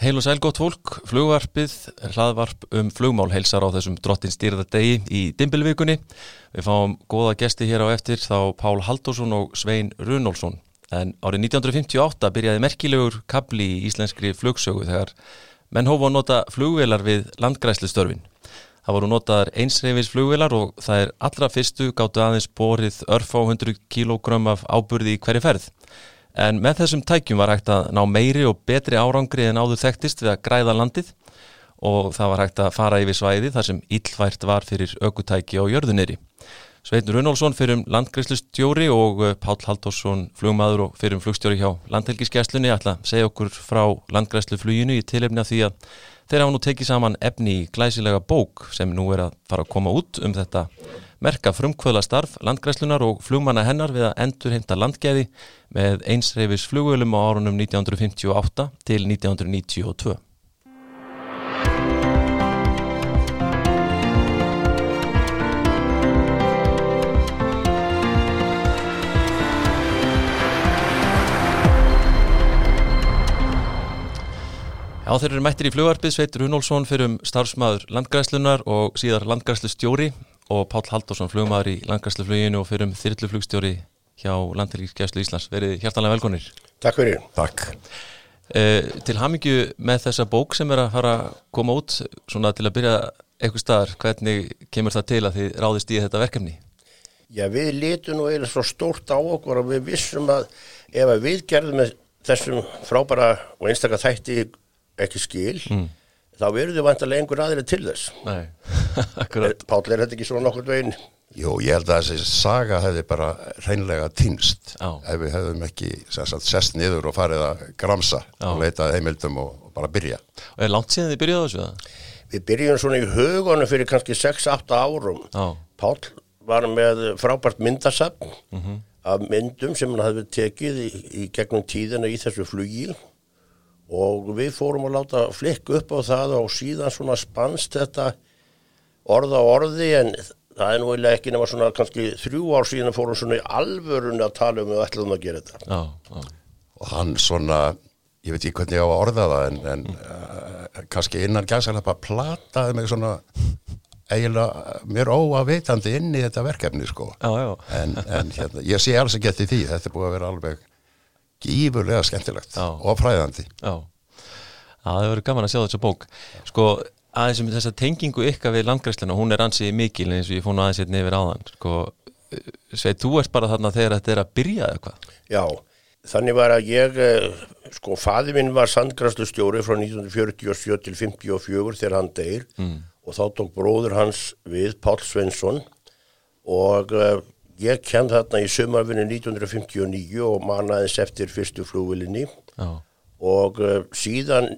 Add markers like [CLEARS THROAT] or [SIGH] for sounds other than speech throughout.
Heil og sæl gott fólk, flugvarpið, hlaðvarp um flugmál heilsar á þessum drottin stýrða degi í Dimbilvíkunni. Við fáum góða gesti hér á eftir þá Pál Haldósson og Svein Runolfsson. En árið 1958 byrjaði merkilegur kabli í íslenskri flugsögu þegar menn hófa að nota flugvelar við landgræslistörfin. Það voru notaðar einsreifis flugvelar og það er allra fyrstu gáttu aðeins borið örf á 100 kg af áburði í hverju ferð. En með þessum tækjum var hægt að ná meiri og betri árangri en áður þekktist við að græða landið og það var hægt að fara yfir svæði þar sem íllvært var fyrir aukutæki á jörðuneri. Sveitin Runálsson fyrir um landgræslustjóri og uh, Pál Haldósson flugmaður og fyrir um flugstjóri hjá landhelgiskesslunni ætla að segja okkur frá landgræslufluginu í tilefni af því að þeir hafa nú tekið saman efni í glæsilega bók sem nú er að fara að koma út um þetta merka frumkvöla starf landgræslunar og flugmanna hennar við að endur heimta landgæði með einsreifis flugvölum á árunum 1958 til 1992. Já, þeir eru mættir í flugvarpið, Sveitur Hunólfsson fyrir um starfsmæður landgræslunar og síðar landgræslustjóri og Pál Haldursson flugmaður í landgræslufluginu og fyrir um þyrluflugstjóri hjá Landhelgiskeslu Íslands. Verið hjartalega velkonir. Takk fyrir. Takk. Eh, til hamingju með þessa bók sem er að fara að koma út, svona til að byrja eitthvað staðar, hvernig kemur það til að þið ráðist í þetta verkefni? Já, við litum nú eiginlega svo stórt á okkur og við vissum að ef að við gerðum með þessum frábæra og einstakar þætti ekki skil, mm. þá verður þið vantilega einhver aðrið til þess. Nei, [LAUGHS] akkurat. Páll, er þetta ekki svona nokkur veginn? Jú, ég held að þessi saga hefði bara hreinlega týnst Já. ef við hefðum ekki sagt, sest niður og farið að gramsa Já. og leita að heimildum og, og bara byrja. Og er langt síðan þið byrjaði á þessu það? Við byrjum svona í hugunum fyrir kannski 6-8 árum. Já, Páll var með frábært myndasafn af myndum sem hann hafði tekið í, í gegnum tíðina í þessu flugíl og við fórum að láta flikku upp á það og síðan svona spannst þetta orða orði en það er nú eiginlega ekki nema svona kannski þrjú ár síðan fórum svona í alvörun að tala um við ætlum að gera þetta. já, já. Og hann svona, ég veit ekki hvernig ég á að orða það en, en uh, kannski innan gæsalega bara plataði mig svona eiginlega mér óavitandi inn í þetta verkefni sko. Já, já. En, en hérna, ég sé alls ekki eftir því, þetta er búið að vera alveg gífurlega skemmtilegt Já. og fræðandi. Já, Já það hefur verið gaman að sjá þessa bók Sko, aðeins um þessa tengingu ykkar við landgræsluna, hún er ansið mikil eins og ég fór nú aðeins hérna yfir áðan Sko, Sveit, þú ert bara þarna þegar þetta er að byrja eða hvað Já, þannig var að ég, eh, sko, faði minn var sandgrastustjóri frá 1947 til 54 þegar hann deyr mm. og þá tók bróður hans við Páll Svensson og uh, ég kend þarna í sumarvinni 1959 og mannaðins eftir fyrstu flugvilinni Já, og uh, síðan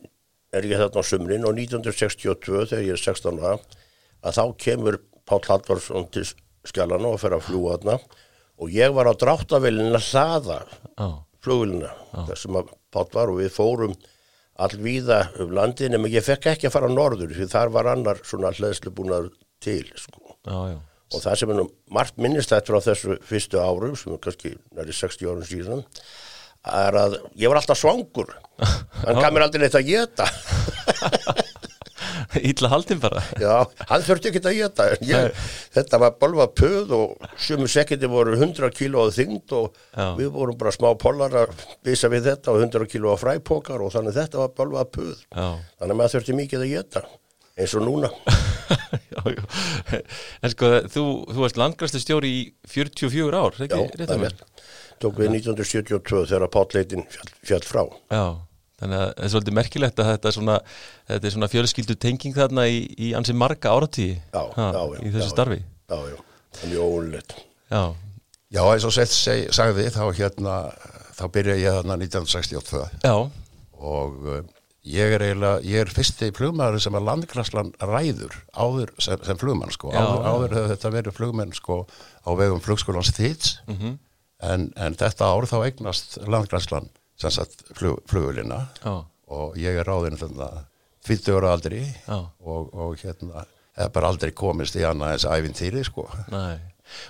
er ég þarna á sumrin og 1962 þegar ég er 16 ára að þá kemur Páll Hallvarsson til skjálana og fer að fljúa þarna. Og ég var á dráttavelin að hlaða já, flugulina þessum að Páll var og við fórum allvíða um landin en ég fekk ekki að fara á norður því þar var annar svona hlæðslu búin til sko. já, já og það sem er nú margt minnistætt frá þessu fyrstu árum sem er kannski næri 60 árum síðan er að ég var alltaf svangur. Hann kam mér aldrei neitt að geta Ítla [LAUGHS] haldin bara. Já, hann þurfti ekki að geta ég, þetta var bolva puð og sumu sekindi voru 100 kíló að þyngd og Já. við vorum bara smá pollar að bisa við þetta og 100 kíló að fræpokar og þannig þetta var bolva puð. Já, þannig að maður þurfti mikið að geta eins og núna. [LAUGHS] Já, já. En sko, þú, þú varst landgræslu stjóri í 44 ár, já, ekki? rétt það að er mér? rétt tók við 1972 þegar Pállleitin fjall, fjall frá. Já, þannig að það er svolítið merkilegt að þetta er svona, þetta er svona fjölskyldu tenging þarna í, í ansi marga áratíði Já, já, já, í þessu já, starfi. Já, já, þannig óunlegt Já, Já, eins og sett seg, sagði þá hérna, þá byrja ég þarna 1962 já, og uh, ég er eiginlega, ég er fyrsti flugmaður sem að landgræslan ræður áður sem, sem flugmann sko, Já, áður, áður hefur þetta verið flugmenn sko á vegum flugskólans þýts Mhm. en, en þetta ár þá eignast landgræslan sem sagt flug, flugulina já, og ég er ráðinn þarna 20 ára aldri. Já. og, og hérna hef bara aldrei komist í annað eins æfintýri sko. Næ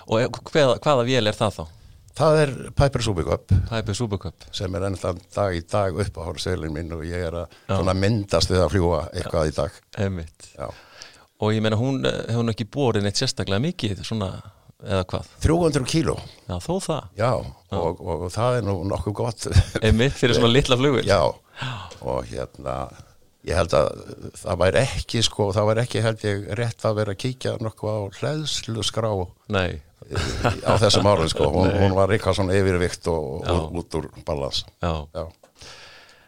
Og hvaða, hvaða vél er það þá? Það er Piper Subicup Piper Supercup. Sem er ennþann dag í dag upp á hórseilin minn og ég er að myndast við að fljúa eitthvað í dag. Einmitt. Já. Og ég meina hún eh, hefur ekki borin eitt sérstaklega mikið svona, eða hvað? 300 kíló, Já, þó það. Já, og, og, og það er nú nokkuð gott. Einmitt fyrir svona litla flugul já, og hérna, ég held að það væri ekki, sko, það væri ekki held ég rétt að vera að kíkja nokkuð á hlæðslu skrá Nei, á þessum árum, sko. Hún, hún var eitthvað svona yfirvikt og, og út úr balans. já Já.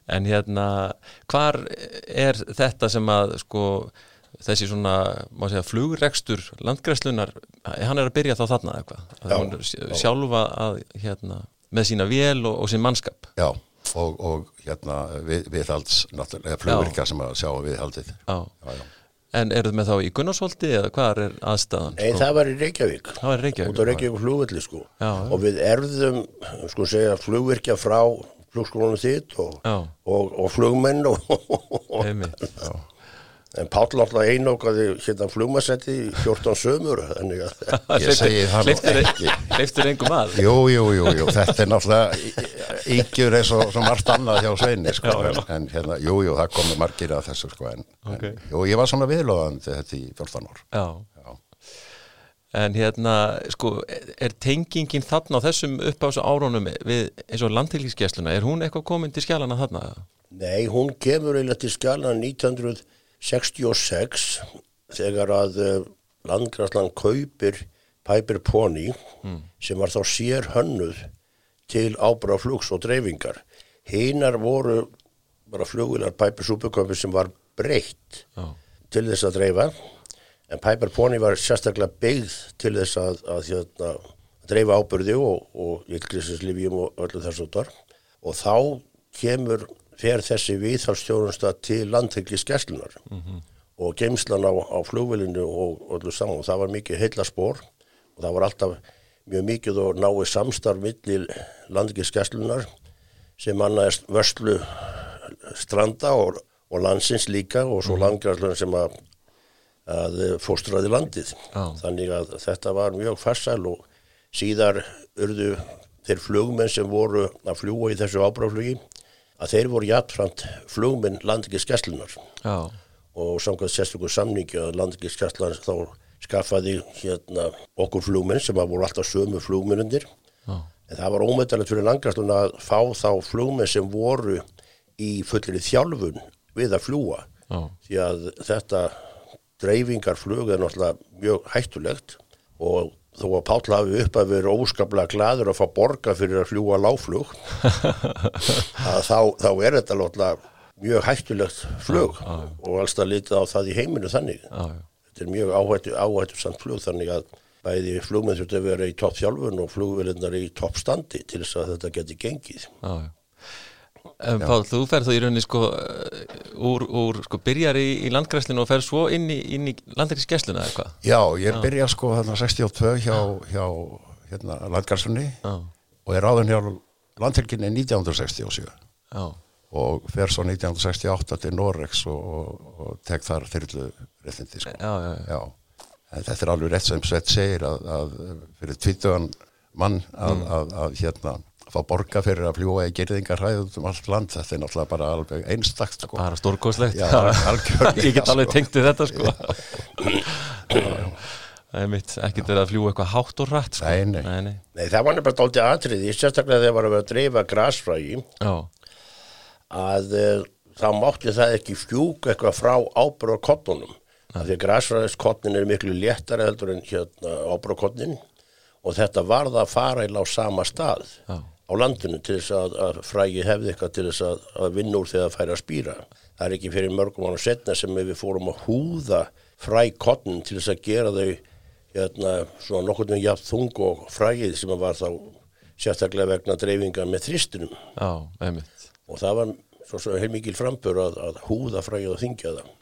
En hérna, hvar er þetta sem að sko þessi svona, má segja, flugrekstur landgræslunar, hann er að byrja þá þarna eitthvað, sjálfa að hérna, með sína vél og, og sín mannskap Já, og, og hérna við, viðhalds, náttúrulega flugvirkja sem að sjá viðhaldið. Já. Já, já. En eru þið með þá í Gunnarsholti eða hvað er aðstæðan? Nei, það var í Reykjavík. Það var í Reykjavík, Út á Reykjavík flugvelli, sko. Já, já. Og við erðum, sko segja, flugvirkja frá flugskólanu þitt og, Já. og, og flugmenn og, Einmitt. En Páll alltaf einókaði hérna flugmasetti í 14 sömur, þannig að [LAUGHS] ég segi það nú ekki. Leiftur engum að? Jú, jú, jú, jú, þetta er náttúrulega yngjur eins og margt annað hjá sveinni, sko, já, já. en hérna, jú, jú, það komi margir að þessu, sko, en, okay. en jú, ég var svona viðlóðandi þetta í 14 ár. Já. já, en hérna, sko, er tengingin þarna á þessum uppásu árónum við eins og landtilíkskessluna, er hún eitthvað komin til skjálana þarna? Nei, hún kemur eiginlega til skjálana 1900 66 þegar að eh, landgræslan kaupir Piper Pony mm. sem var þá sér hönnuð til ábráð flugs og dreifingar hinnar voru bara flugunar Piper Supercombi sem var breytt oh. til þess að dreifa en Piper Pony var sérstaklega byggð til þess að, að, að, að dreifa ábyrði og, og yllgrísinslivíum og öllu þess út var og þá kemur fer þessi viðhalstjórnsta til landhegli skesslunar og geimslan á, á flugvelinu og öllu saman og það var mikið heilla spór og það var alltaf mjög mikið og náið samstarf millir landhegli skesslunar sem annaðist vörslu stranda og, og landsins líka og svo landgræslan sem að, að fóstraði landið. Já. Þannig að þetta var mjög farsæl og síðar urðu þeir flugmenn sem voru að fljúa í þessu ábráflugi að þeir voru jafnframt flugmenn landingiskesslunar og samkvæmt sérstökur samningi að landingiskesslan þá skaffaði hérna okkur flugmenn sem voru alltaf sömu flugmennundir Já. En það var ómetalegt fyrir landgræslun að fá þá flugmenn sem voru í fullir þjálfun við að fljúa. Já. Því að þetta dreifingarflug er náttúrulega mjög hættulegt og þó að Páll hafi upp að vera óskaplega gladur að fá borga fyrir að fljúa láflug [LAUGHS] að þá, þá er þetta náttúrulega mjög hættulegt flug og allstað litið á það í heiminu þannig. Já, já. Þetta er mjög áhættu, áhættu samt flug þannig að bæði flugmenn þurfti að vera í topp þjálfun og flugvelinnar í topp standi til þess að þetta geti gengið. Já, já. En Pál, þú ferð þá í rauninni sko úr, úr sko byrjar í, í landgræslinu og ferð svo inn í, inn í landgræskesluna eða eitthvað? Já, ég byrja sko þarna 62 hjá, hjá hérna, landgarsunni Já, og er áðun hjá landhelginni 1967 já, og fer svo 1968 til Norex og, og, og tek þar þyrlu réttindi sko. já, já, já. Já, en þetta er alveg rétt sem Svett segir að, að fyrir tvítugan mann að, Mm. að, að hérna fá borga fyrir að fljúa í gerðingar ræðum um allt land, þetta er náttúrulega bara alveg einstakt sko. Bara stórkoslegt. [LAUGHS] Ég get alveg sko. tengt við þetta sko. Það er mitt, ekkert verið að fljúa eitthvað hátt og rætt sko. Nei, nei. nei, nei. Nei, það var nefnilega dálítið atriði, sérstaklega þegar var að vera að dreifa grasfrægi Já, að uh, þá mátti það ekki fjúka eitthvað frá ábráðkottunum. Af því að grasfræðiskotnin er miklu léttari heldur en hérna ábráðkotnin og þetta varð að fara í á sama stað Já. Á landinu til þess að, að frægi hefði eitthvað til þess að, að vinna úr þegar það færi að spýra. Það er ekki fyrir mörgum ára setna sem við fórum að húða frækotnin til þess að gera þau hérna, svona nokkur með jafn þung og frægið sem var þá sérstaklega vegna dreifinga með þristinum já, einmitt. og það var svo, svo heilmikil frambur að, að húða frægið og þingja það.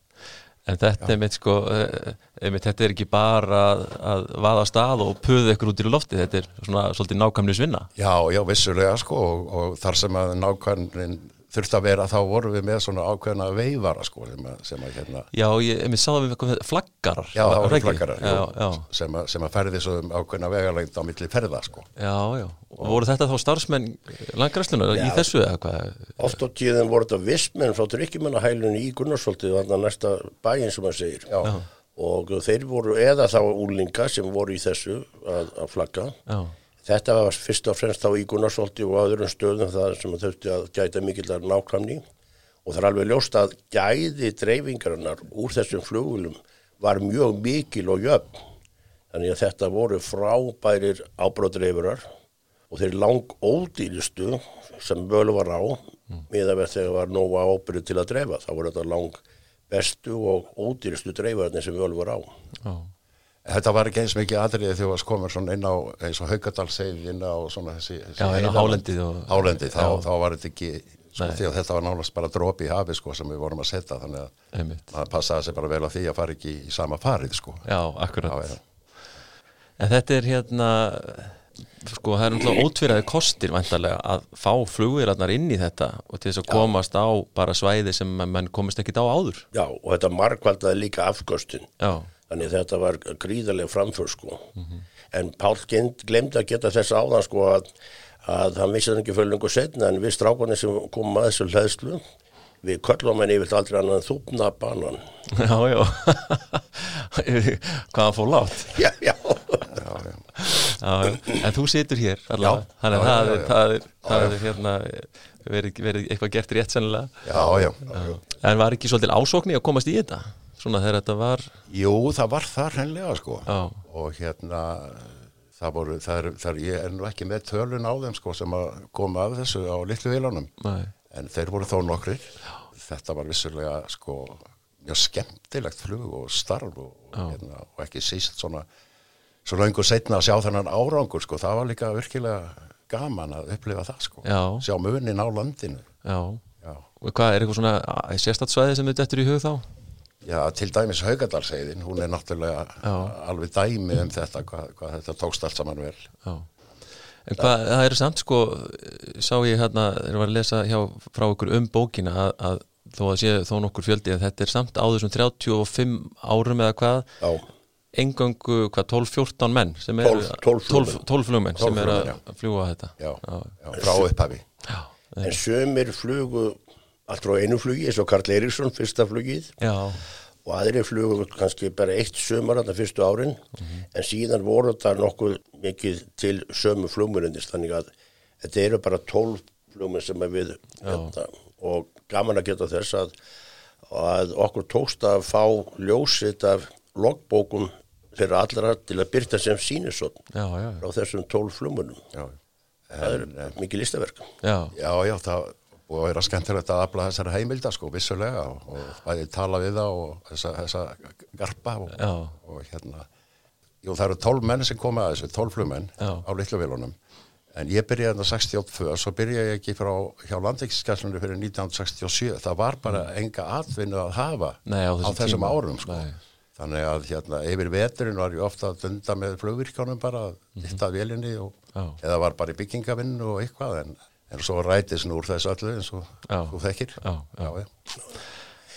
En þetta er mitt sko, eh, einmitt, þetta er ekki bara að, að vaða á stað og puða ykkur út í lofti, þetta er svona svolítið nákvæmnis vinna. Já, já, vissulega sko og, og þar sem að nákvæmnin þurfti að vera þá vorum við með svona ákveðna veifara sko sem að, sem að hérna Já, ég, ég sá það við eitthvað flaggarar Já, það voru flaggarar Já, já, sem, að, sem að ferði svo um ákveðna vegalengd á milli ferða sko. já, já. Og voru þetta þá starfsmenn landgræslunar í þessu eða hvað? Oft á tíðin voru þetta vissmenn frá tryggimennahælunni í Gunnarsvolti þannig að næsta bæinn sem maður segir. Já. og þeir voru eða þá úlinga sem voru í þessu að, að flagga. Já, Þetta var fyrst og fremst þá í Gunnarsvolti og öðrum stöðum það sem þurfti að gæta mikillar nákvæmni og það er alveg ljóst að gæði dreifingarinnar úr þessum flugulum var mjög mikil og jöfn. Þannig að þetta voru frábærir ábróðdreifurar og þeir lang ódýristu sem völu var á með að verð þegar var nóga ábyrðu til að dreifa. Það voru þetta lang bestu og ódýristu dreifarnir sem völu var á. já, Þetta var ekki eins mikið atriðið þegar það komur inn á eins og Haugadalsseið inn á svona þessi, þessi Já, inn á hálendið og- Hálendið, þá, Já. þá var þetta ekki sko, því að þetta var nálast bara dropi í hafi sko sem við vorum að setja þannig að einmitt maður passaði sig bara vel á því að fara ekki í sama farið sko. Já, akkurat Já, já. En þetta er hérna sko, það er umtlað ótvíraði kostir vantarlega að fá flugvélarnar inn í þetta og til þess að komast á bara svæði sem mann komist ekkit á áður Já, og þetta markvaldaði líka afgöstin. Já, Þannig þetta var gríðarlega framför sko. En Pál glemdi að geta þess áðan sko að, að hann vissi það ekki fyrir lengur setna en við strákunni sem komum að þessu hlæðslu við köllum henni yfir aldrei annan en þúpna banan. [LAUGHS] já, já Hvað hann fór látt Já, já. Já, já. já. En þú situr hér allavega Já. Þannig að það, það það er hérna verið, verið eitthvað gert rétt sennilega Já, já. En var ekki svolítil ásókn í að komast í þetta? Svona þegar þetta var Jú, það var það hreinlega sko Já. og hérna það voru, það er, það er, ég er nú ekki með tölun á þeim sko sem að koma af þessu á litlu vilunum Nei. en þeir voru þó nokkrir þetta var vissulega sko mjög skemmtilegt flug og starf og, hérna, og ekki síst svona svo löngu setna að sjá þennan árangur sko, það var líka virkilega gaman að upplifa það sko Já. sjá munin á landinu Já Já. Og hvað er eitthvað svona sérstatsvæði sem þetta eftir í hug þá? Já, til dæmis Haugadalseiðin, hún er náttúrulega Já. alveg dæmi um þetta, hvað, hvað þetta tókst allt saman vel. Já. En hvað, það er samt sko, sá ég hérna, þegar ég var að lesa hjá frá ykkur um bókina að, að þó að sé þó nokkur fjöldi að þetta er samt á þessum 35 árum eða hvað, Já, engöngu hvað 12-14 menn sem er 12 12 flugmenn. 12 flugmenn sem 12 er flugmenn, að fljúa þetta. Já, Já. já, frá upphafi. Já. en sömur flugu allt frá einu flugi eins og Karl Eiríksson fyrsta flugið Já. og aðri flugu kannski bara eitt sömur þarna fyrstu árin en síðan voru þetta nokkuð mikið til sömu flugmurindist þannig að þetta eru bara 12 flugmur sem er við hérna, og gaman að geta þess að, að okkur tókst að fá ljósitt af logbókum fyrir allra til að byrta sem já. á þessum 12 flugmurnum Já, það er mikið listaverk Já. já, já það búið að vera skemmtilegt að afla þessari heimilda, sko, vissulega og, og bæði tala við það og þessa, þessa garpa og, og hérna, jú, það eru 12 menn sem koma að þessu, 12 flugmenn á litlu vilunum. En ég byrjaði þetta 68, svo byrjaði ég ekki frá hjá landvíkskesslunni fyrir 1967. Það var bara enga atvinnu að hafa Nei, á þessum þessum tíma. árum, sko. Nei. Þannig að hérna, yfir veturinn var ég ofta að dunda með flugvirkjónum bara, að hitta vélinni og, Já. eða var bara í byggingavinnu og eitthvað, en, en svo rætist nú úr þessu öllu eins og þú þekkir. Já, já. já.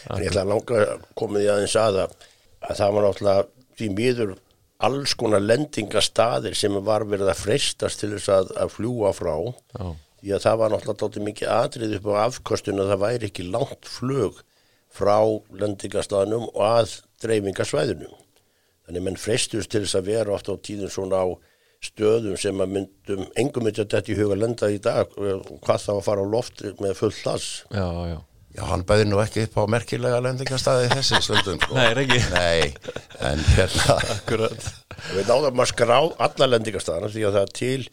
En ég ætla að langa koma því aðeins að að, að það var náttúrulega því miður alls konar lendingastaðir sem var verið að freistast til þess að, að fljúa frá. Já. Því að það var náttúrulega dálítið mikið atrið upp á afkostinu að það væri ekki langt flug frá lendingastaðnum og að dreifingasvæðinu. Þannig menn freistust til þess að vera oft á tíðum svona á stöðum sem að myndum, engum myndi að þetta í huga lenda í dag og hvað var að fara á loft með full hlass. Já, já. Já, hann bæði nú ekki upp á merkilega lendingastæði þessi stundum, sko. Nei, ekki. Nei, en hérna, Akkurat. Við náðum að skrá alla lendingarstaðana því að það er til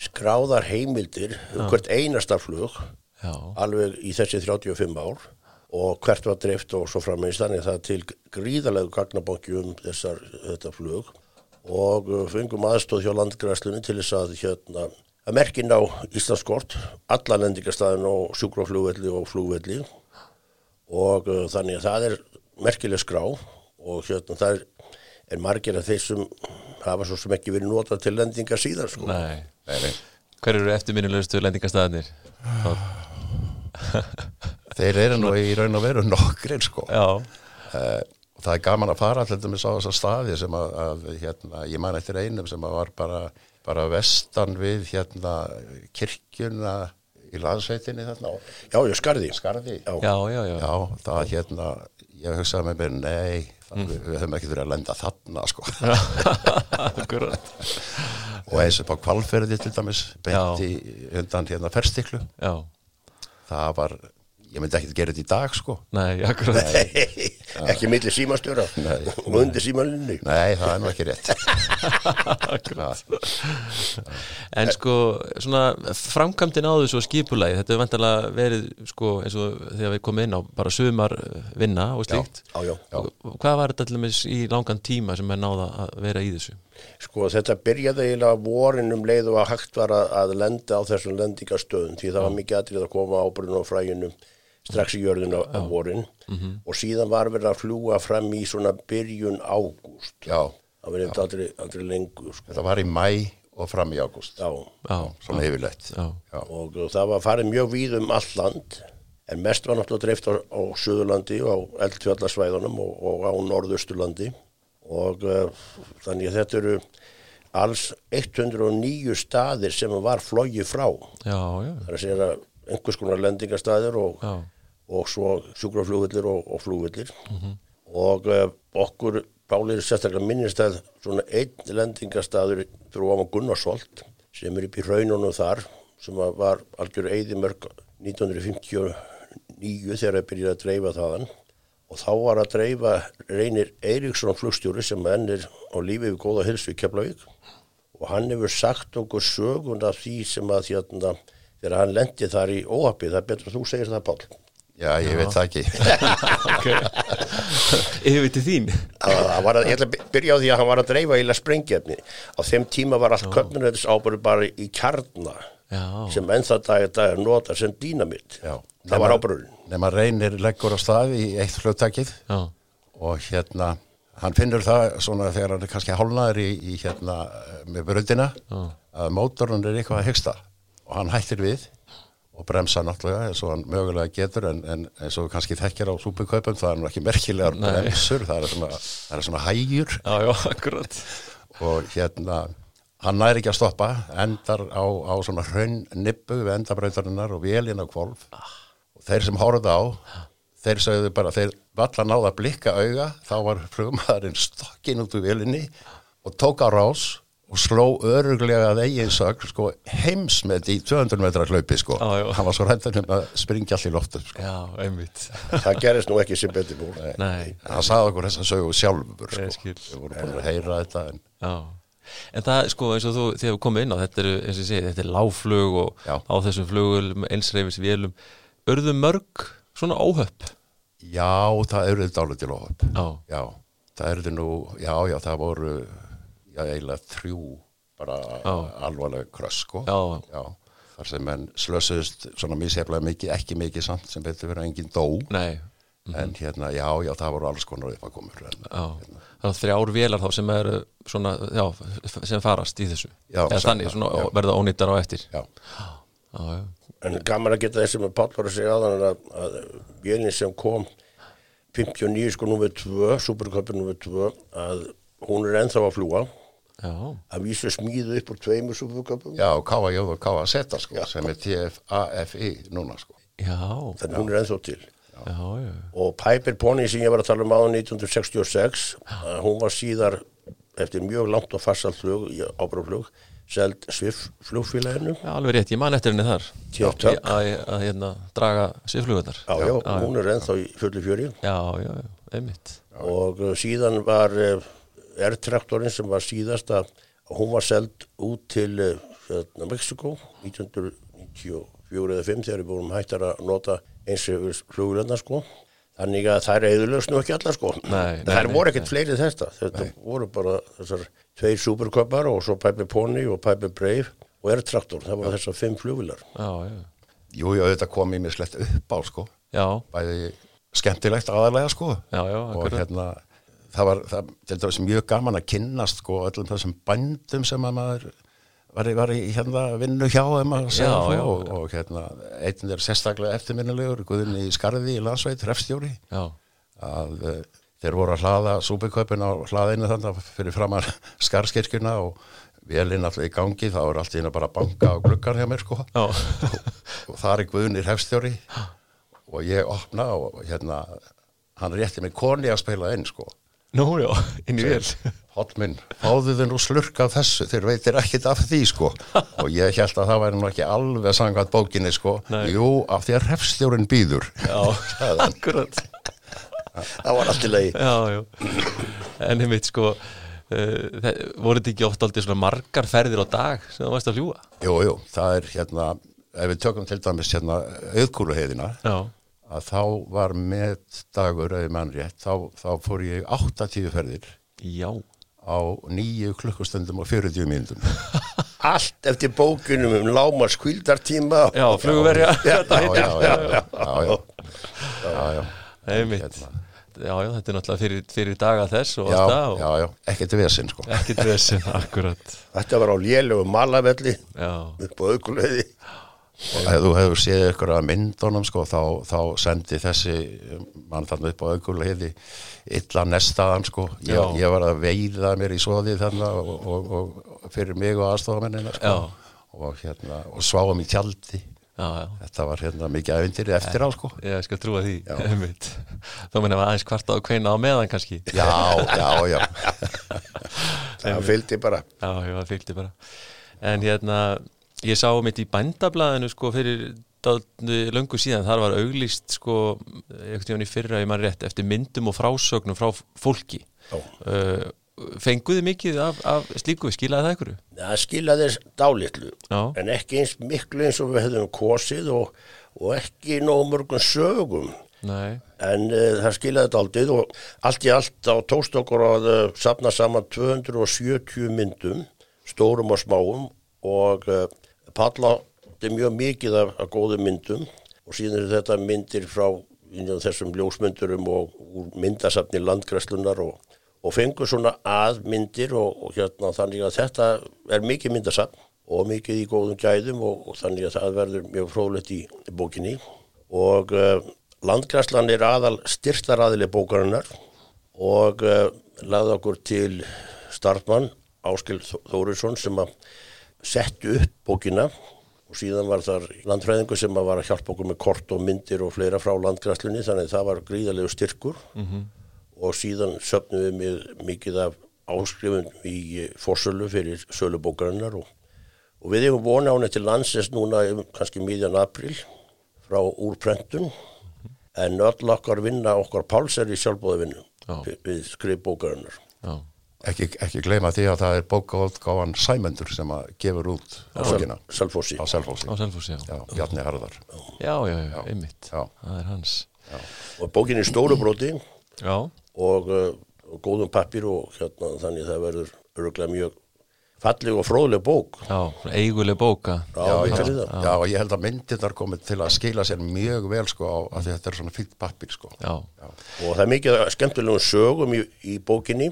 skráðar heimildir um hvert einasta flug Já. alveg í þessi 35 ár og hvert var dreift og svo frammeins þannig að það til gríðalegu gagnabóki um þessar, þetta flug og uh, fengum aðstóð hjá landgræslunni til þess að hérna að merkin á Íslandskort alla lendingarstaðin og sjúkraflugvelli og flugvelli og uh, þannig að það er merkileg skrá og hérna það er, er margir af þeir sem hafa svo sem ekki verið notað til lendingar síðan sko. Nei. nei, nei. Hver eru eftirminnilegustu lendingastæðinir? þeir eru nú í raun og veru nokkrir sko Já, uh, og það er gaman að fara allir með sá þessar staði sem að, að hérna, ég man eftir einum sem að var bara, bara vestan við hérna kirkjuna í landsveitinni þarna Já, ég skarði. Skarði Já. já, já, já. Já, það hérna, ég hugsaði með mér, nei, það, við, við höfum ekki verið að lenda þarna, sko. [LAUGHS] Og eins upp á kvalferði til dæmis, beint Já. í undan hérna ferstiklu, Já, það var, ég myndi ekki gera þetta í dag, sko. nei, akkurat. Ekki milli símastjóra og undir símalinni. Nei, það er nú ekki rétt. [LAUGHS] En sko, svona framkvæmdin á þessu skipulagi, þetta er vantarlega verið sko eins og þegar við komum inn á bara sumar vinna og slíkt. Já, já. Og Hvað var þetta allir með í langan tíma sem er náða að vera í þessu? Sko þetta byrjaði eiginlega vorin um leið og að hægt var að, að lenda á þessum lendingastöðum því það var mikið atrið að koma ábyrðin og fræginu strax í jörðin á, á vorin. Og síðan var verið að fljúa fram í svona byrjun ágúst. Það verið aldrei, aldrei lengur sko. þetta var í mæ og fram í ágúst, svona já, og það var farið mjög víð um allt land en mest var náttúrulega dreift á, á Suðurlandi og á eldfjallarsvæðunum og, og á Norðausturlandi. Og uh, þannig að þetta eru alls 109 staðir sem var flógi frá. Já, já, það er að segja einhvers konar lendingastaðir og, og svo sjúkraflugvillir og, og flugvillir og uh, okkur Pálir sérstaklega minnist að svona einn lendingastaður fyrir ofan Gunnarsholt sem er upp í raununum þar sem var algjör eðimörk 1959 þegar það byrjaði að dreifa þaðan. Og þá var að dreifa reynir Eiríksson flugstjóri sem enn er á lífi við góða hilsu í Keflavík. Og hann hefur sagt okkur sögun af því sem að hérna, þegar hann lendi þar í óhappið, það er betur að þú segir það Pál. Já, ég veit það ekki. [LAUGHS] Yfir til þín. Það það var að, ég ætla að byrja á því að hann var að dreifa íla sprengjefni. Á þeim tíma var allt köpnunöðis ábyrðu bara í kjarna Já, sem ennþá dag er dag er nota sem dýnamitt. Já. Það var ábyrðun. Nefn reynir leggur á stað í eitt fljóttakið já, og hérna, hann finnur það svona þegar hann er kannski hálnaður í, í hérna eh, með bröndina að mótorun er eitthvað að hyggsta og hann hættir við og bremsa náttúrulega eins og hann mögulega getur en, en eins og kannski þekkjar á súpukaupum það er nú ekki merkilegar Nei. bremsur það er svona, það er svona hægjur. Já, já, og hérna hann næri ekki að stoppa endar á, á svona hraun nippu við endabrautarinnar og vélina kvolf og þeir sem horfðu á þeir sögðu bara, þeir valla náða að blikka auga, þá var flugmaðurinn stokkin út úr vélinni og tók á rás og sló öruglega að eigin sög sko, heimsmet í 200 metra hlaupi sko. Hann var svo hættan um að springja allir loftum sko. Já, einmitt. Það gerist nú ekki sem betur búr. Nei, hann sagði okkur þess að sögu sjálfur sko. við vorum búin að heyra þetta en já. En það, sko, eins og þú, þegar við komum inn á, þetta er, eins og ég segi, þetta er láflug og Já. á þessum flugul, einsreifis vélum, örðu mörg svona óhöpp? já, það eru þetta alveg til óhöpp Já, Já, það eru nú, já, já, það voru, já, eiginlega þrjú bara alvarlega kröss, sko. já, þar sem menn slösuðust svona misjaflega mikið, ekki mikið samt sem betur verið að enginn dó, nei, en hérna, já, já, það voru alls konar upp að. En, já. Það er þrjár vélar þá sem eru svona, já, sem farast í þessu. Já, Eða sem- þannig, svona, já. verða ónýttar á eftir. já, Já, já, En gaman að geta þessi með Páll var að segja aðan að, að vélinn sem kom 59 sko númið 2, superköpur númið 2, að hún er ennþá að fljúa. Já, Að vísu smíðu upp úr tveimur superköpum. já, K.A. Jóð og K.A. Zeta, sko, sem er TF-AFI núna, sko. já, Þannig hún er ennþá til. já, já, og Piper Pony sem ég var að tala um áður 1966 að hún var síðar eftir mjög langt og farsalt flug, ábrúflug seld Swift flugfélaginu já, alveg rétt, ég man eftir henni þar. Að, að, hérna, draga sviðflugutar. já, já, hún er ennþá í fullu fjöri Já, já, já, einmitt. og uh, síðan var uh, R-traktorinn sem var síðasta hún var seld út til uh, hérna, Mexiko 1994 eða 5 þegar við vorum hættar að nota eins og flugulenda sko. Þannig að þær eðurlega nú ekki allar sko. Nei, nei, þær nei, voru ekkert nei. fleiri þetta. Þetta voru bara þessar tveir superköpar og svo Piper Pony og Piper Brave og R-traktor, það voru þessar fimm flugular Já, já, Jú, jú, þetta kom í mig slett upp á, sko, já, bæði skemmtilegt aðalega, sko. já, já, og hérna það var það, til dæmis mjög gaman að kynnast sko öllum þessum bændum sem að maður var, í- var í hérna vinnu hjá þeim að segja Já, já. og, og hérna einn er sérstaklega eftirminnilegur Guðin í Skarði í landsveit, refstjóri. Já, að uh, þeir voru að hlaða súpiköpun á hlaðinu þannig fyrir framan [LAUGHS] skarskirkjuna og velinn alltaf í gangi þá er allt í hérna bara að banka á gluggar hjá mér sko. Já, [LAUGHS] og það er Guðnir hefstjóri og ég opna og hérna hann rétti mig koni að spila inn sko nú já, inn í vel Holl minn, fáðu þið nú slurk af þessu, þeir veitir ekkit af því sko. [LAUGHS] Og ég held að það væri nú ekki alveg sangvært bókinni sko, Nei. jú, af því að refstjórin býður. Já, [LAUGHS] akkurat. Það var allt í lagi. Já, já. En einmitt sko uh, voru þetta ekki oft aldrei svona margar ferðir á dag sem þú varst að fljúa? Jú, jú, það er hérna, ef við tökum til dæmis hérna auðkúluheiðina, Já, að þá var með dagur, eða mann rétt, þá, þá fór ég 8-10 ferðir já, á 9 klukkustundum og 40 mínútum. [LAUGHS] allt eftir bókunum um lámars kvildartíma já, flugverja já, já, já, já, já, já, já, já. Einmitt. Hérna. Já, já, þetta er náttúrulega fyrir, fyrir daga þess og Já, allt það og já, já, ekkert vesinn sko. ekkert vesinn, [LAUGHS] akkurat. Þetta var á lélegu malavelli Já, upp á aukuleiði og ef þú hefur séð ykkur að myndunum sko, þá, þá sendi þessi mann þannig upp á aukuleiði illa nestaðan sko. ég, ég var að veiða mér í svoðið þannig og, og, og fyrir mig og aðstofamennina sko. Og, hérna, og sváum í tjaldi. Já, já. Þetta var hérna mikið aðvindir eftir á sko. Ég skal trúa því, [LAUGHS] einmitt. Þá meina aðeins kvarta á kveina á meðan kannski. Já, já, já. [LAUGHS] Það fylgdi bara. Já, já, það fylgdi bara. En hérna, ég sá mitt í bændablaðinu sko fyrir löngu síðan, þar var auglýst sko, einhvern tíðan í fyrra, ég mann rétt eftir myndum og frásögnum frá fólki. Uh, Fenguði mikið af, af slíku, skilaði það ykkur? það skilaði dálitlu Já, en ekki eins miklu eins og við hefðum kosið og, og ekki nóg mörgum sögum. Nei, en uh, það skilaði daldið og allt í allt á tókst okkur að uh, safna saman 270 myndum stórum og smáum og uh, Palla átti mjög mikið af, af góðum myndum og síðan er þetta myndir frá þessum ljósmyndurum og myndasafni landgræslunar og, og fengur svona að myndir og, og hérna þannig að þetta er mikið myndasafn og mikið í góðum gæðum og, og þannig að það verður mjög fróðlegt í bókinni. Og uh, landgræslan er aðal styrtaraðili bókarinnar og uh, laði okkur til starfmann Áskil Þórisson sem að settu upp bókina og síðan var þar landfræðingu sem var að hjálpa okkur með kort og myndir og fleira frá landgræslunni þannig að það var gríðalegu styrkur. -hmm. og síðan söpnum við með mikið af áskrifun í forsölu fyrir sölubókarinnar og, og við hefum vonað hún til landsins núna kannski miðjan april frá úrprentun. En öll okkar vinna okkar páls er í sjálfbóðavinnu Já. við, við skrifbókarinnar já, ekki, ekki gleyma því að það er bókaútgáfan Sæmundur sem að gefur út bókina. Selfossi. Á Selfossi. Á Selfossi, já. Já, Bjarni Harðar. Já, já, já, einmitt. Já. Það er hans. Og bókin er stóru broti Já, og, uh, og góðum pappir og hérna þannig það verður öruglega mjög falleg og fróðleg bók. Já, eiguleg bóka Já, já, við já, já, og ég held að myndirnar komið til að skila sér mjög vel sko á að að þetta er svona fýtt pappir sko. Já, og það er mikið skemmtilegum sögum í, í bókinni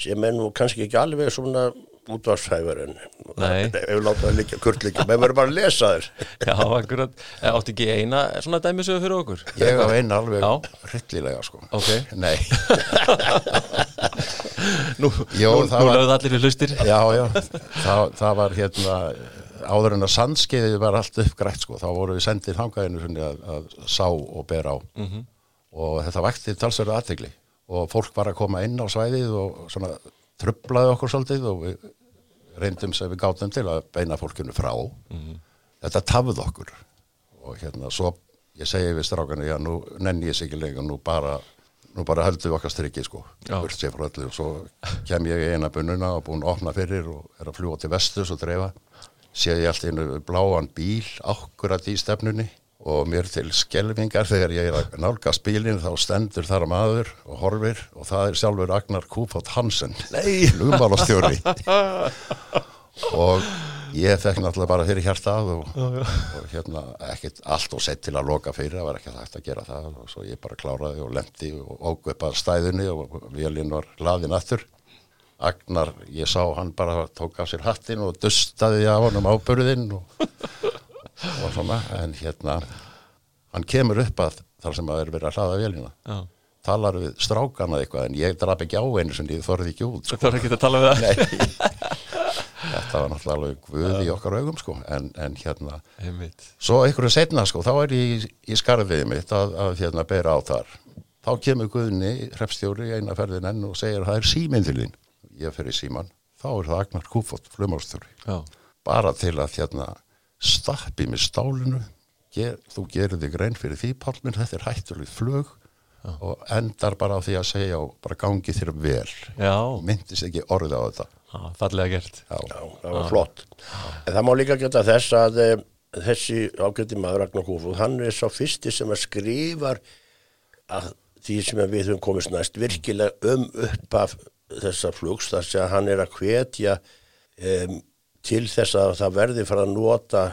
sem er nú kannski ekki alveg svona útvarshæfur en [LAUGHS] við láta það líka kurt líka, menn verður bara að lesa þér [LAUGHS] já, akkurat. Eh, Áttu ekki eina svona dæmisögu fyrir okkur? ég á einn alveg Já. hryllilega sko. Ok. nei, [LAUGHS] Nú, Jó, nú, nú lögðu allir við hlustir. Já, já það, það var hérna áður en að sandskeiði var allt uppgrætt sko, þá voru við sendið hangaðinu að, að sá og bera á. -hmm. og þetta vakti talsverðu aðtegli og fólk var að koma inn á svæðið og svona trublaði okkur svolítið og við reyndum sem við gátum til að beina fólkinu frá. Þetta tafði okkur. Og hérna svo ég segi við strákanu, já nú nenni ég sig ekki lengur, nú bara nú bara höldum við okkar strikki sko. Og svo kem ég í eina bunnuna og búin að opna fyrir og er að fljúa til vestus og dreifa. Sé ég allt einu bláan bíl akkurat í stefnunni og mér til skelvingar þegar ég er að nálgast bílinn þá stendur þar maður og horfir og það er sjálfur Agnar Kúfátt Hansen Nei. lugmálastjóri [LAUGHS] og ég fekk náttúrulega bara fyrir hjartað og, og hérna ekkert allt og sett til að loka fyrir, það var ekki hægt að gera það. Og svo ég bara kláraði og lendi og að stæðunni og vélinn var laðin aftur. Agnar, ég sá hann bara tók af sér hattin og dustaði af honum ábyrðin og, og svona, en hérna hann kemur upp að þar sem að er verið að hlaða vélina. Já. talar við strákana eitthvað en ég draf ekki á einu sem ég þorði ekki út sko. Það er ekki að tala við það þetta var náttúrulega alveg guð í okkar augum sko, en, en hérna Einmitt. Svo einhverju setna sko, þá er ég í, í skarfiði mitt að, að hérna bera á þar. Þá kemur Guðni, hrefstjóri, eina ferðin enn og segir að það er síminn til þín. Ég fer í síman, þá er það Agnar Kúfot, flumárstjóri. Bara til að hérna stappi með stálinu, ger, þú gerir þig grein fyrir því, Pálminn, þetta er hættulegt flug og endar bara á því að segja og bara gangi þér vel. Já. Myndist ekki orðið á þetta. Já, fallega gert. Já, Já, það var flott. En það má líka geta þess að e, þessi ágætti maður Ragnar Húfúð, hann er sá fyrsti sem að skrifar að því sem við höfum komist næst virkilega um upp af þessa flugs, þar sem hann er að hvetja um, til þess að það verði fara að nota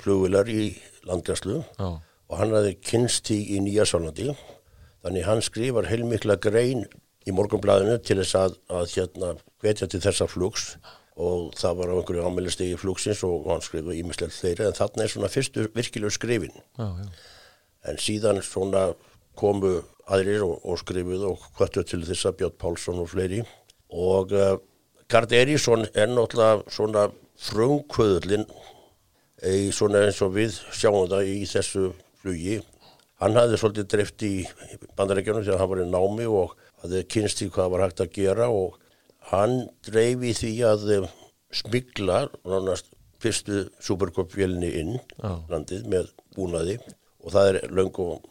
flugvilar í landgræslu Já. og hann hafði kynst í, í Nýja Sólandi þannig hann skrifar heilmikla grein í morgunblæðinu til þess að, að hérna hvetja til þessa flugs og það var á einhverju ámælistegi flugsins og hann skrifaði ímislegt þeirri en þarna er svona fyrstu virkilegu skrifin. Já, já. en síðan svona komu aðrir og, og skrifuðu og hvöttu til þess að Björn Pálsson og fleiri. Og uh, Gard Erísson er náttúrulega svona svona eins og við sjáum það í þessu flugi hann hafði svolítið dreift í bandarækjunum þegar hann var í námi og hafði kynst í hvað var hægt að gera og hann dreif í því að eh, smigla nánast fyrstu superkopfélni inn Já. landið með búnaði. Og það er löng og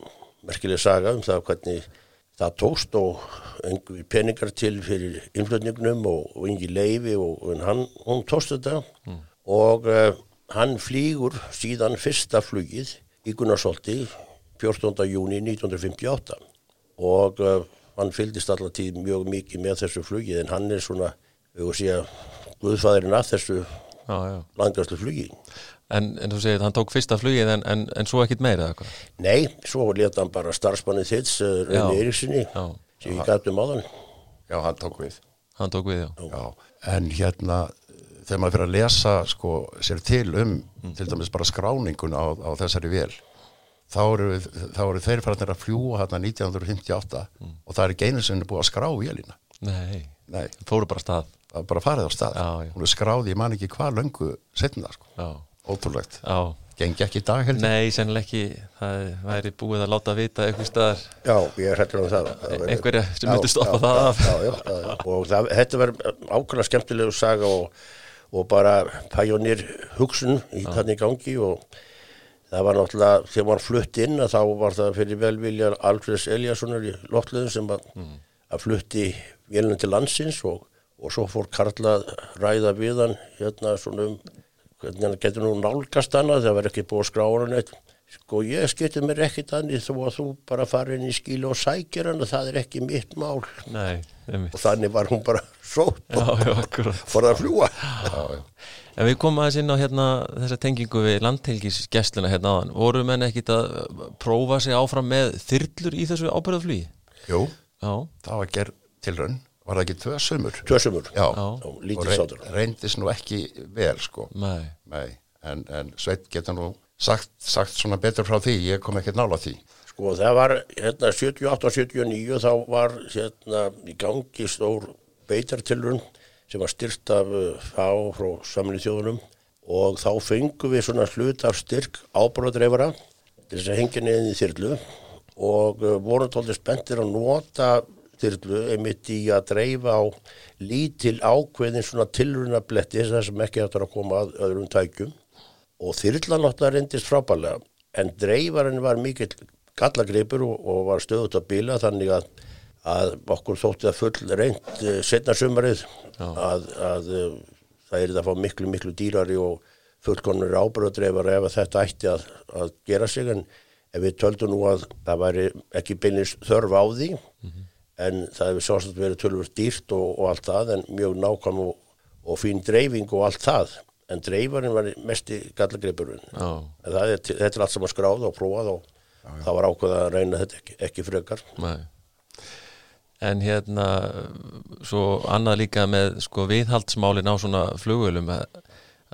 merkileg saga um það hvernig það tókst og einhver peningar til fyrir innflutningnum og, og engi leifi og, og hann, hún tókst þetta. Og uh, hann flýgur síðan fyrsta flugið í Gunnarsholti 14. júni 1958 og uh, hann fylgdist allar tíð mjög mikið með þessu flugið en hann er svona, við vorum síðan guðfæðurinn að þessu Já, já. langast flugi. En, en þú segir að hann tók fyrsta flugið en, en, en svo ekkit meira eða hvað? Nei, svo leta hann bara starfsmannið þitt, Já. Reyni Eiríksinni, Já. sem ég gæti um áðan. já, hann tók við. Hann tók við, já. Já, en hérna þegar maður fyrir að lesa sko, sér til um til dæmis bara skráningun á, á þessari vél þá eru, þá eru þeir farinir að fljúa hérna 1958 og það er ekki einu er búið að skrá vélina Nei, nei, fóru bara stað. það bara farið á stað Já, já. hún er skráð, ég man ekki hvað löngu setna, sko, ótrúlegt gengi ekki í dag heldur Nei, sennilega ekki. Það væri búið að láta vita eitthvað staðar Já, ég er hættur um það. verður- einhverja sem myndi stoppa það af. Já, já, já, já. og það, þetta var ákveðlega skemmtilegu saga og, og bara pæjónir hugsun í þannig gangi og það var náttúrulega, þegar maður flutt inn að þá var það fyrir velvilja Alfreds Eliassonar í loftleðum sem að, að flutti vélunum til landsins og, og svo fór Karla að ræða við hann hérna svona um hvernig hann getur nú nálgast hana það var ekki búið að skrára neitt. Sko ég skipti mér ekkit annir þó að þú bara fara inn í skílu og sækir hana það er ekki mitt mál. Nei, og þannig var hún bara sótt Já, og já, fór að fljúa En við komum aðeins inn á hérna þessa tengingu við landhelgisgessluna hérna áðan. Voru menn ekkit að prófa sig áfram með þyrlur í þessu ábyrðaflugi? Jú, Já, það var gerð tilraun var það ekki tvö sömur tvösumur Já, Já. og og lítið sátur reyndist nú ekki vel sko nei. Nei, en, en Sveit geta nú sagt, sagt svona betur frá því, ég kom ekkert nála því. sko það var hérna 78 og 79 þá var hérna í gangi stór beitartilrun sem var styrt af uh, fá frá samlið þjóðunum. Og þá fengum við svona hlut af styrk ábúradreifara til þess að hengja neðin í þyrlu. Og uh, vorum tóldi spenntir að nota þyrlu einmitt í að dreifa á lítil ákveðin svona tilrunabletti þess sem ekki hættur að koma að öðrum tækjum. Og þyrlan náttúrulega reyndist frábælega en dreifarinn var mikill gallagripur og, og var stöðut að bila þannig að, að okkur þótti að full reynd uh, setna sumarið að, að uh, það er það að fá miklu miklu dýrari og fullkonur ábyrðadreifar ef að þetta ætti að, að gera sig. En ef við töldum nú að það væri ekki beinlis þörf á því en það hefur sjálfsagt verið tölvöld dýrt og, og allt það en mjög nákvæm og, og fín dreifing og allt það. En dreifarinn var Já, En það er, þetta er allt saman skráð og prófað og það var ákveð að reyna þetta ekki, ekki frekar. nei. En hérna svo annað líka með sko viðhaldsmálin á svona flugvölum að,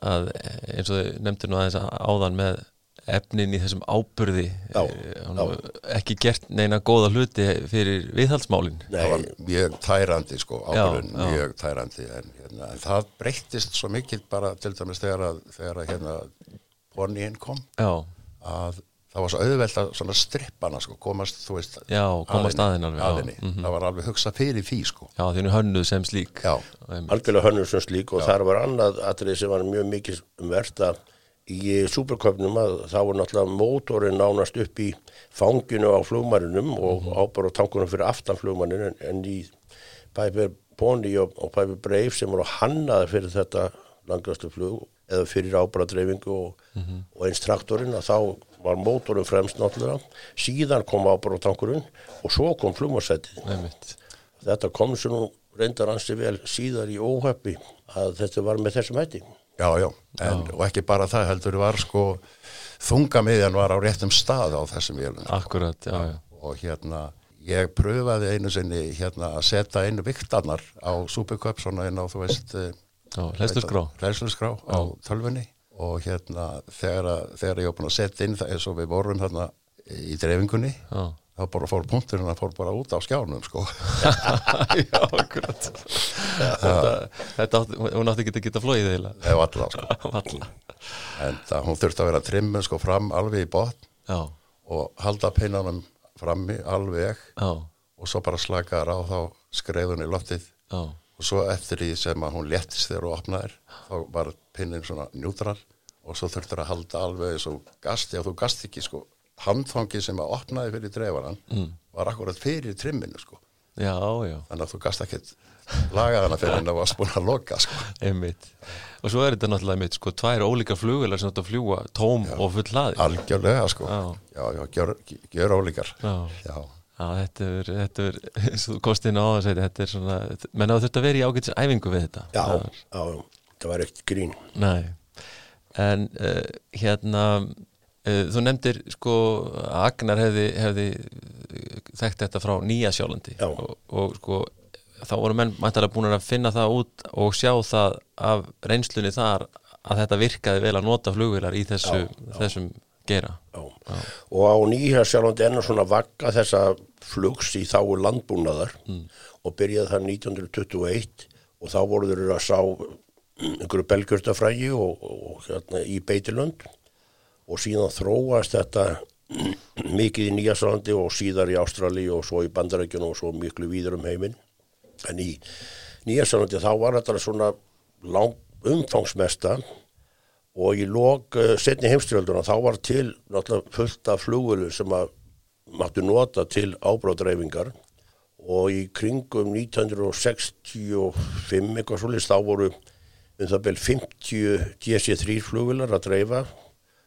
að eins og þau nefndir nú aðeins áðan með efnin í þessum áburði Já, eh, hann ekki gert neina góða hluti fyrir viðhaldsmálin. Það var Nei, mjög tærandi sko, Já, ábyrðin já. mjög tærandi en, hérna, en það breyttist svo mikil bara til dæmis þegar að, þegar að hérna ponyin kom Já, að það var svo auðvelt að svona strippana sko, komast, þú veist Já, komast að henni alveg, já, að henni. mhm. það var alveg hugsað fyrir því sko. Já því er hönnuð sem slík. Já. Algjörlega hönnur sem slík og þar var annað atrið sem var mjög mikið verta í superköpnum að það var náttúrulega mótorinn nánast upp í fanginu á flugmarinum og ábara á tankunum fyrir aftan flugmarin en, en í Piper Pony og, og Piper Brave sem voru hannaði fyrir þetta langastu flug eða fyrir ábara dreifingu og, og eins traktorinn að þá var mótorinn fremst náttúrulega. Síðan kom ábara á tankurinn og svo kom flugmarsætið þetta kom svo nú reyndar ansi vel síðar í óhöppi að þetta var með þessum hætti. Já, já, en, og ekki bara það heldur var sko þungamiðjan var á réttum stað á þessum vélum. Akkurat, já, já. Og hérna ég pröfaði einu sinni hérna að setja einu viktarnar á Supercup svona inn á þú veist Já, hlæslusgrá á tölvunni og hérna þegar, þegar ég var búin að setja inn það eins og við vorum þarna í dreifingunni Já, þá bara fór punkturinn að fór bara út á skjánum sko. [LAUGHS] Já akkurat. Þetta, þetta hún átti ekki að geta flóið eða ef alla sko. [LAUGHS] Valla en það, hún þurfti að vera trimmun sko fram alveg í botn Já, og halda pinnanum frammi alveg já, og svo bara slakaðar á þá skreiðun í loftið. Já. Og svo eftir því sem að hún léttist þegar hún opnaðir þá var pinnin svona njútral og svo þurftur að halda alveg og gasti og þú gasti ekki sko. Handfangi sem að opnaði fyrir dreifaran mm. var akkurat fyrir trimminu sko. Já, já, þannig að þú gast ekkert lagað hana fyrir en það varst búin að loka sko. Einmitt. Og svo er þetta náttúrulega einmitt, sko, tvær ólíka flugular sem þetta fljúa tóm og full hlaði. Algjörlega sko. Já. já, já, gjör, gjör ólíkar. Já. já, Já, þetta er, þetta er, eins og inn á að segja, þetta er svona, menn að þetta veri í ágætis æfingu við þetta. Já, er- já, það var ekkert grín. Nei, en uh, hérna, uh, þú nefndir sko Agnar hefði, hefði eh, þekkt þetta frá Nýja Sjálandi Já. og, og sko þá voru menn mæntalega búin að finna það út og sjá það af reynslunni þar að þetta virkaði vel að nota flugvilar í þessu, þessum gera. Já. Og á nýja sjálfandi enn svona vagga þessa flugs í þáu landbúnaðar og byrjaði það 1921 og þá voru þeir að sá einhverju belgjörtafrægi og, og hérna í Beitilönd og síðan þróast þetta [CLEARS THROAT] mikið í nýja sjálfandi og síðar í Ástrali og svo í Bandarækjunum og svo miklu víður um heiminn. En í nýja sjálfandi þá var þetta svona lang umfangsmesta og í lok uh, setni heimstyrjölduna þá var til náttúrulega fullt af flugvölu sem að máttu nota til ábráðdreifingar og í kringum 1965 eitthvað svolítið þá voru um það bel 50 DC-3 flugvölar að dreifa.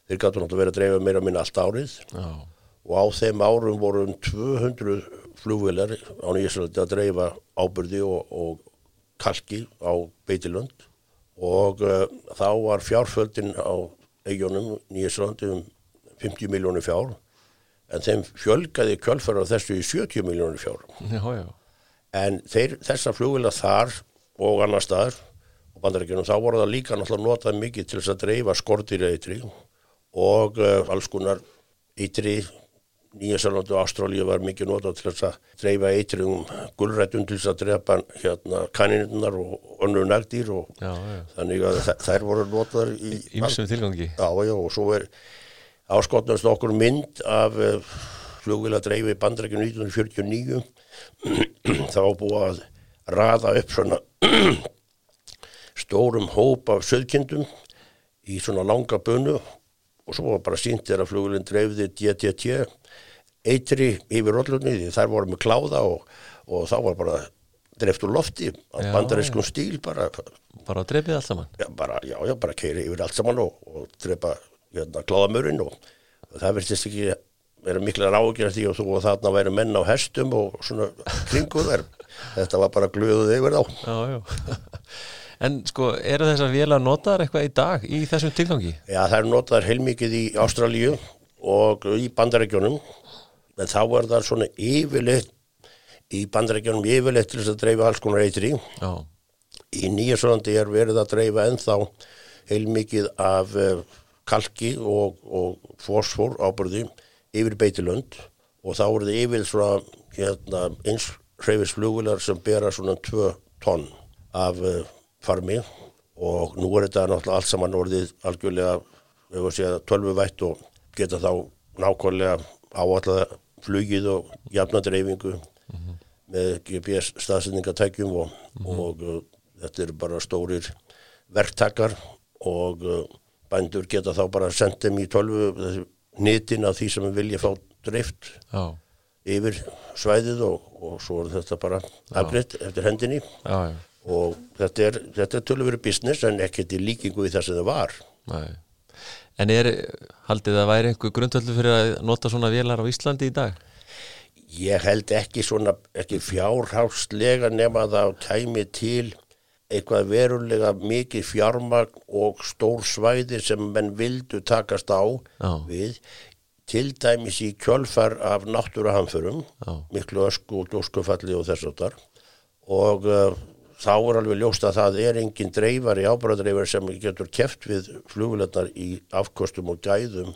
Þeir gætu náttúrulega verið að dreifa meira minna allt árið. Já, og á þeim árum voru um 200 flugvélar á Nýjaslandi að dreifa ábyrði og, og kalki á Beitilönd. Og uh, þá var fjárföldin á eigunum Nýjaslandi um 50 miljónir fjár. En þeim fjölgaði kjölfara þessu í 70 miljónir fjár. Já, já, en þeir, þessar flugvélar þar og annar staðar og bandaríkjunum þá voru það líka náttúrulega notað mikið til þess að dreifa skortýra eitri og uh, alls konar eitri Nýjasalandu og Ástrálíu var mikið notað til þess að dreifa eitri um gulrættum til þess að drepa hérna kaninirnar og önnur nagdýr og já, já. þannig að þær voru notaðar í Ímsum tilgangi. Já, já, og svo er áskotnast okkur mynd af flugvila dreifi bandrækjum 1949 þá búið að raða upp svona stórum hóp af söðkindum í svona langa bunu og svo var bara sínt þegar að flugvilin dreifði DTT eitri yfir rollunni því þær voru með kláða og, og þá var bara dreift úr lofti að bandarískum stíl bara Bara að dreipið allt saman. já, bara, já, já, bara keiri yfir allt saman og, og drepa hérna, kláðamörinn og, það verðist ekki vera mikla ráðgjörn því og þú og þarna væri menn á hestum og svona kringu þær [LAUGHS] þetta var bara glöðuð yfir þá Já, já. [LAUGHS] En sko, eru þessar vélar notaðar eitthvað í dag í þessum tilgangi? já, það er notaðar heilmikið í Ástralíu og í bandarækjunum en þá var það svona yfirleitt í bandarækjunum yfirleitt til þess að dreifa alls konar eitri. Já, Í Nýjasólandi er verið að dreifa ennþá heilmikið af uh, kalki og, og fósfor ábyrði yfir beitilönd og þá eru þið yfir svona hérna, eins hreyfisflugular sem bera svona 2 tonn af uh, farmi og nú er þetta náttúrulega allt saman orðið algjörlega við vorum að segja tölvuvætt og geta þá nákvæmlega áallega flugið og jafnadreifingu með GPS staðsendingatækjum og, og uh, þetta eru bara stórir verktakar og uh, bændur geta þá bara sendt þeim í tölvu þessi nitin af því sem við vilja fá dreift já, yfir svæðið og, og svo er þetta bara afgreitt eftir hendinni. Já, já, og þetta er, þetta er tölvöru business en ekkert í líkingu við það sem það var nei. En er, haldið að væri einhver grundvöldu fyrir að nota svona vélar á Íslandi í dag? Ég held ekki svona, ekki fjárháslega nema að það kæmi til eitthvað verulega mikið fjármagn og stór svæði sem menn vildu takast á Já. við til dæmis í kjölfar af náttúruhamförum, Já. miklu ösku og dóskufalli og þess áttar og uh, þá er alveg ljóst að það er engin dreifari, ábæradreifari sem getur keft við flugulegnar í afkostum og gæðum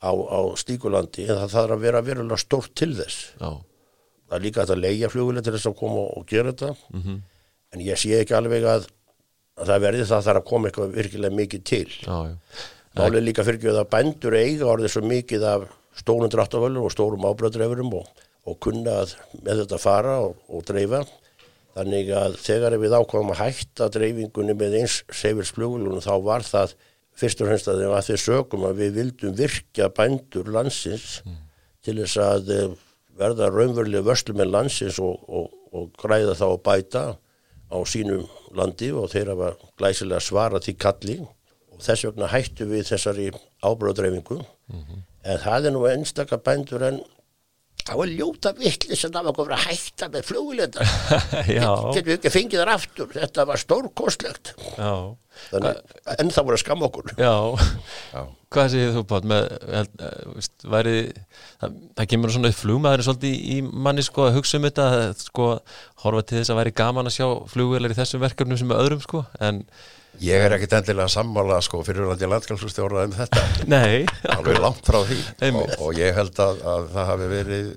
á, á stíkulandi en það þarf að vera verulega stórt til þess. Já, það er líka að leigja fluguleg til þess að koma og gera þetta. En ég sé ekki alveg að, að það verði það þarf að koma eitthvað virkilega mikið til. Málið er líka fyrir ekki að bændur eiga orðið svo mikið af stórum dráttavölum og stórum ábröðdreifurum og, og kunna að með þetta fara og, og dreifa. Þannig að þegar við ákvæmum að hætta dreifingunni með eins seifilsflugulunum þá var það fyrst og fremst að þeim að þeir sögum að við vildum virkja bændur landsins til þess að eh, verða raunverulega vörslu með landsins og, og, og græða þá að bæta á sínum landi og þeir hafa glæsilega svarað því kalli. Og þess vegna hættu við þessari ábróðdreifingu en það er nú einstaka bændur en þá er ljóta vittlis að það var komið að hætta með flugulenda [LAUGHS] já, getur við ekki fengið þar aftur? Þetta var stórkostlegt. Já, en það voru að skamma okkur já. Já. Hvað segir þú Pátt með, eh, veist, væri, það, það kemur svona upp flugmaður svolítið í manni sko að hugsa um þetta, að, sko, horfa til þess að væri gaman að sjá flugvelar í þessum verkefnum sem öðrum sko, en Ég er ekkit endilega sammála sko fyrirvændi landskjálfstjóra um þetta [LAUGHS] nei, alveg langt frá því og, og ég held að, að það hafi verið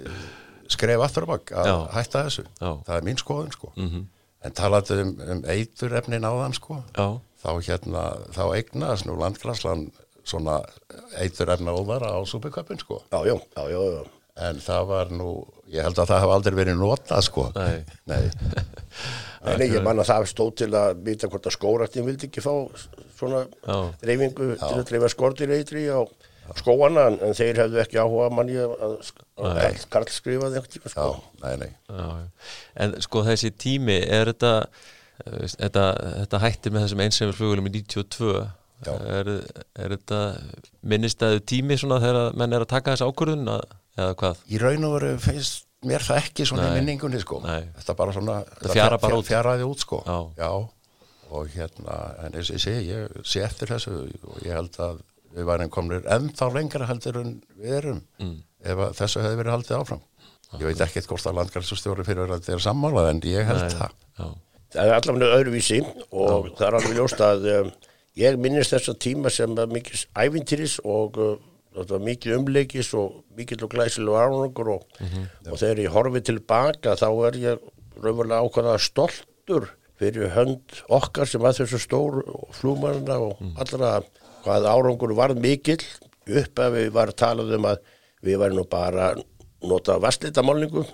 skref aftur á bak að Já. hætta þessu Já. það er mín skoðun sko Mhm. en talandi um, um eiturefnin áðan sko já, þá hérna, þá eignast nú landgræslan svona eiturefna óvara á súpiköpun sko já, já, já, já, já. en það var nú, ég held að það hafi aldrei verið notað sko Nei. [LAUGHS] Nei. Nei, ég man að það stóð til að vita hvort að skóraktin vildi ekki fá svona Já. dreifingu til að dreifa skortir eitri á skóana en, þeir hefðu ekki áhuga manni að, að Karl, Karl skrifaði einhvern tíma Já, sko. nei, nei já, já. En sko þessi tími, er þetta, þetta, þetta hættir með þessum einsefur flugulum í 92, Já. er, er þetta minnistæðu tími svona þegar menn er að taka þessa ákvörðun eða hvað? Í raun og veru finnst mér það ekki svona Nei. í minningunni sko Nei. Þetta bara svona þetta fjara bara út. Fjaraði út sko Já. Og hérna, en ég segi, ég sé eftir þessu og ég held að við værum komnir ennþá lengra heldur en við erum mm. ef þessu hefði verið haldið áfram. Ég veit ekkert hvort að landgrænsustjóri fyrir að þetta er sammálað en ég held það. Já, Það er allavega öðruvísi. Og það er alveg ljóst að um, ég minnist þessa tíma sem var mikil ævintýris og uh, mikil umleikis og mikil og glæsileg árangur og, og þegar ég horfi tilbaka þá er ég raunverulega ákvæða stoltur fyrir hönd okkar sem að þessu stór flúmanna og allra hvað árangur var mikill. Upp að við var talað um að við varum nú bara nota vastlítamálningu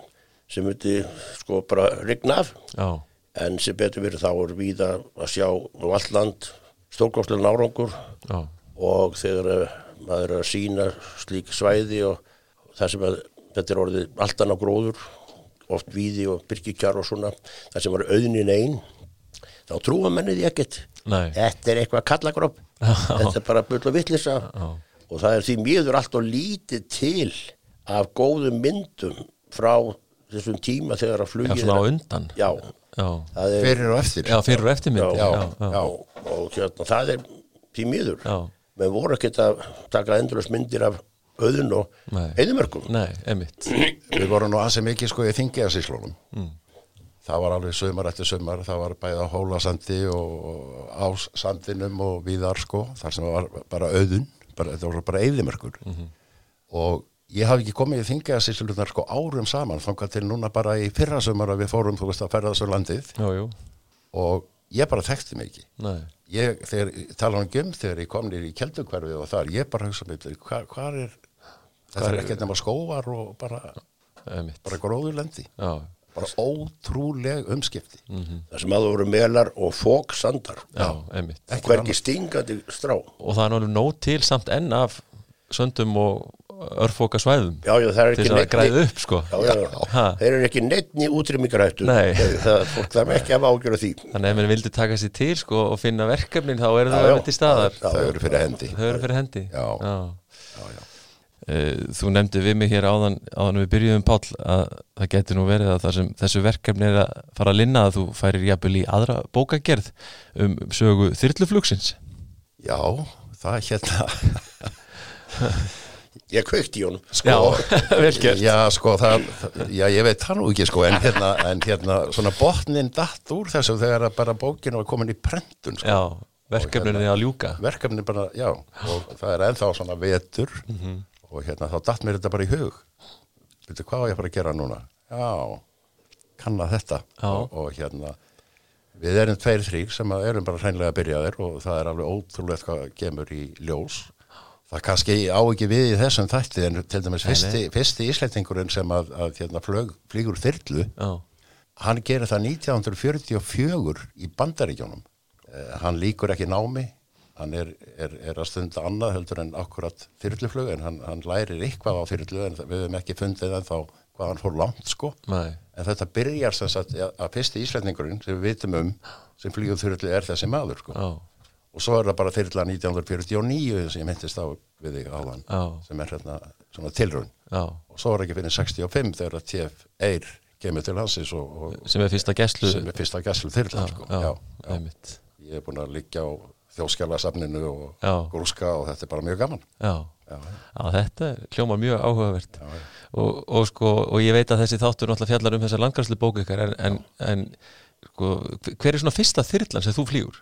sem myndi sko bara rigna af. Já, en sem betur verið þá er víða að sjá um allt land stórkostlega árangur. Já, og þegar eh, maður er að sína slík svæði og það sem að þetta er orðið allt annað gróður oft víði og byrkikjar og svona það sem var auðnin einn þá trúa mennið ég ekkert. Nei. þetta er eitthvað kallagróp [LAUGHS] þetta er bara og vittlisa og það er því mjögur allt og lítið til af góðum myndum frá þessum tíma þegar að já, flugið svona á undan. já, Já, er Fyrir og eftir. já fyrir og já, og, hérna, það er því miður Já. menn voru ekkert að taka endurlega myndir af auðun og heiðumörkum. Við vorum nú ansið mikið sko í þingiðasíslunum. Mm. Það var alveg sömar eftir sömar, það var bæða á hólasandi og á sandinum og víðar sko, þar sem var bara auðun, bara, þetta voru bara eyðimörkur. Mhm. Og ég hafði ekki komið í þingiðasíslunar sko árum saman, þangað til núna bara í fyrra sömar að við fórum, þú veist, að ferða þessu landið. Jú, jú, og ég bara þekkti mig ekki. nei. Ég, þegar, tala um göm þegar ég kom nýri í keldukverfið og þar, ég bara hugsa mig, hvað hva er, það er ekkert nema skóvar og bara, bara gróðurlendi já, bara ótrúleg umskipti. Það sem að það voru melar og fók sandar. já, emitt Ekki Hvergi stingandi strá. Og það er náttúrulega nóg til samt enn af söndum og örfóka svæðum Já, já, til þess að græða upp, sko Já. Þeir eru ekki. Nei. Það, fólk þarf ekki að ágjöra því. Þannig ef mann vildi taka sér til, sko, og finna verkefnin þá eru það með til staðar Já, þau eru fyrir hendi eru fyrir hendi Já. já. Eh, Þú nefndi við mig hér áðan, áðan við byrjuðum Páll að það getur nú verið að sem þessu verkefni er að fara að linna að þú færir jafnvel í aðra bókagerð um sögu þyrluflugsins já, það er hérna [LAUGHS] Ég kveikti í honum. Já, [LAUGHS] vel gert. Já, sko, það, já, ég veit það nú ekki, sko en hérna, en hérna, svona botnin datt úr þessu þegar að bara bókinu var komin í prentun, sko. Já, verkefnin er að ljúka. verkefni bara, já, og það er ennþá svona vetur. Og hérna, þá datt mér þetta bara í hug. Veitu, hvað á ég að fara að gera núna? Já, kanna þetta. Já. og, og hérna við erum tveir þrýr sem að erum bara hreinlega að byrja þér og það er alveg ótrúlega hvað kemur í ljós það kannski á ekki við í þessum þætti en til dæmis fyrsti, fyrsti íslendingurinn sem að, að hérna, flög, flýgur þyrlu Já, hann gerir það 1944 í bandaríkjónum eh, hann líkur ekki námi hann er, er, er að stunda annað heldur en akkurat þyrluflug en hann, hann lærir eitthvað á þyrlu en við hefum ekki fundið en þá hvað hann fór langt sko. Nei, en þetta byrjar sem sagt að fyrsti íslendingurinn sem við vitum um sem flýgur þyrlu er þessi maður sko. Já, og svo er það bara þyrla 1949 sem ég myndist á við þig áðan sem er hérna svona tilraun. Já. Og svo er ekki fyrir 65 þegar að TF Eir kemur til hansins og, og sem er fyrsta gæslu sem er fyrsta gæslu þyrla já, sko. já, ég er búin að liggja á þjóskjálasafninu og Já. grúska og þetta er bara mjög gaman. Já, já, Já, þetta hljómar mjög áhugavert. Og, og sko, og ég veit að þessi þáttur náttúrulega fjallar um þessa landgræslu bók ykkar en, en, en sko, hver er svona fyrsta þyrlan sem þú flýgur?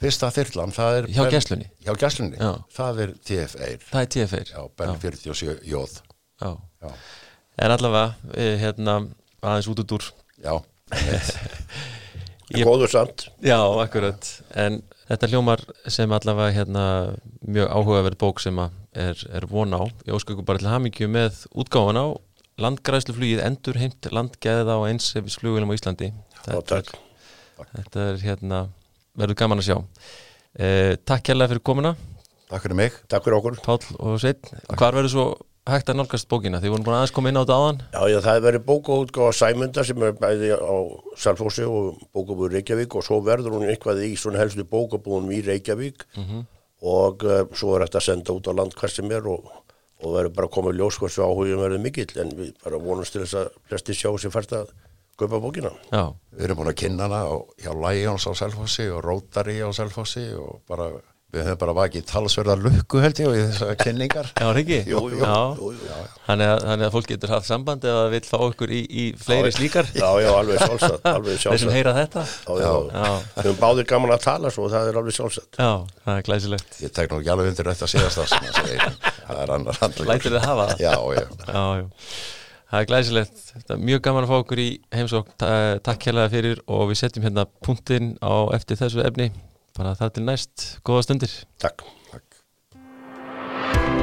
Fyrsta þyrlan það er Hjá Gæslunni? hjá gæslunni, það er TF Eir. Það er TF-ir já, Bell 47 Jóð já. já, En allavega, eh, hérna aðeins út út úr. Já. Ég- [LAUGHS] Góður samt. Já, akkurat. En þetta hljómar sem allavega hérna mjög áhugaverð bók sem er, er von á. Ég óska ykkur bara til hamingju með útgáfan á. Landgræsluflugið endur heimt landgæða á einsefisflugilum á Íslandi. Takk. Þetta er hérna, verður gaman að sjá. Eh, Takk kærlega fyrir komuna. Takk fyrir mig. Takk fyrir okkur. Páll og Sveinn Hvar verður svo hægt að nálgast bókina? Þið vorum búin aðeins koma inn á þetta áðan. Já, já, það er verið bókaútgáfa Sæmunda sem er bæði á Salfossi og bókabúður Reykjavík og svo verður hún eitthvað í svona helstu bókabúðum í Reykjavík. Og uh, svo er þetta að senda út á land hvert sem er og, og verður bara komið ljós hversu áhugum verður mikill. En við bara vonumst til þess að flesti sjá sér fært að kaupa bókina. Já, við erum búin að kynna hana á, hjá Lions á Selfossi og Rotary á Selfossi og bara, við höfum bara vakið talsverða lukku held ég og þessar kynningar. Já, Riki Jú, jú, já. Þannig, að, að fólk getur haft samband eða vill fá okkur í, í fleiri slíkar. Já, já, alveg sjálfsagt, [LAUGHS] alveg Þeir sem sjálfsagt. heyra þetta. Já, já, Já. Við höfum báðir gaman að tala svo, það er alveg sjálfsagt. Já, það er glæsilegt. Ég tek nú ekki alveg undir þetta síðast það sem það segir. [LAUGHS] Það er annar hafa það? er glæsilegt. Þetta er mjög gaman að fá okkur í heimsók. Ta takk hérlega fyrir og við setjum hérna punktinn á eftir þessu efni. Bara það til næst. Góða stundir. Takk. takk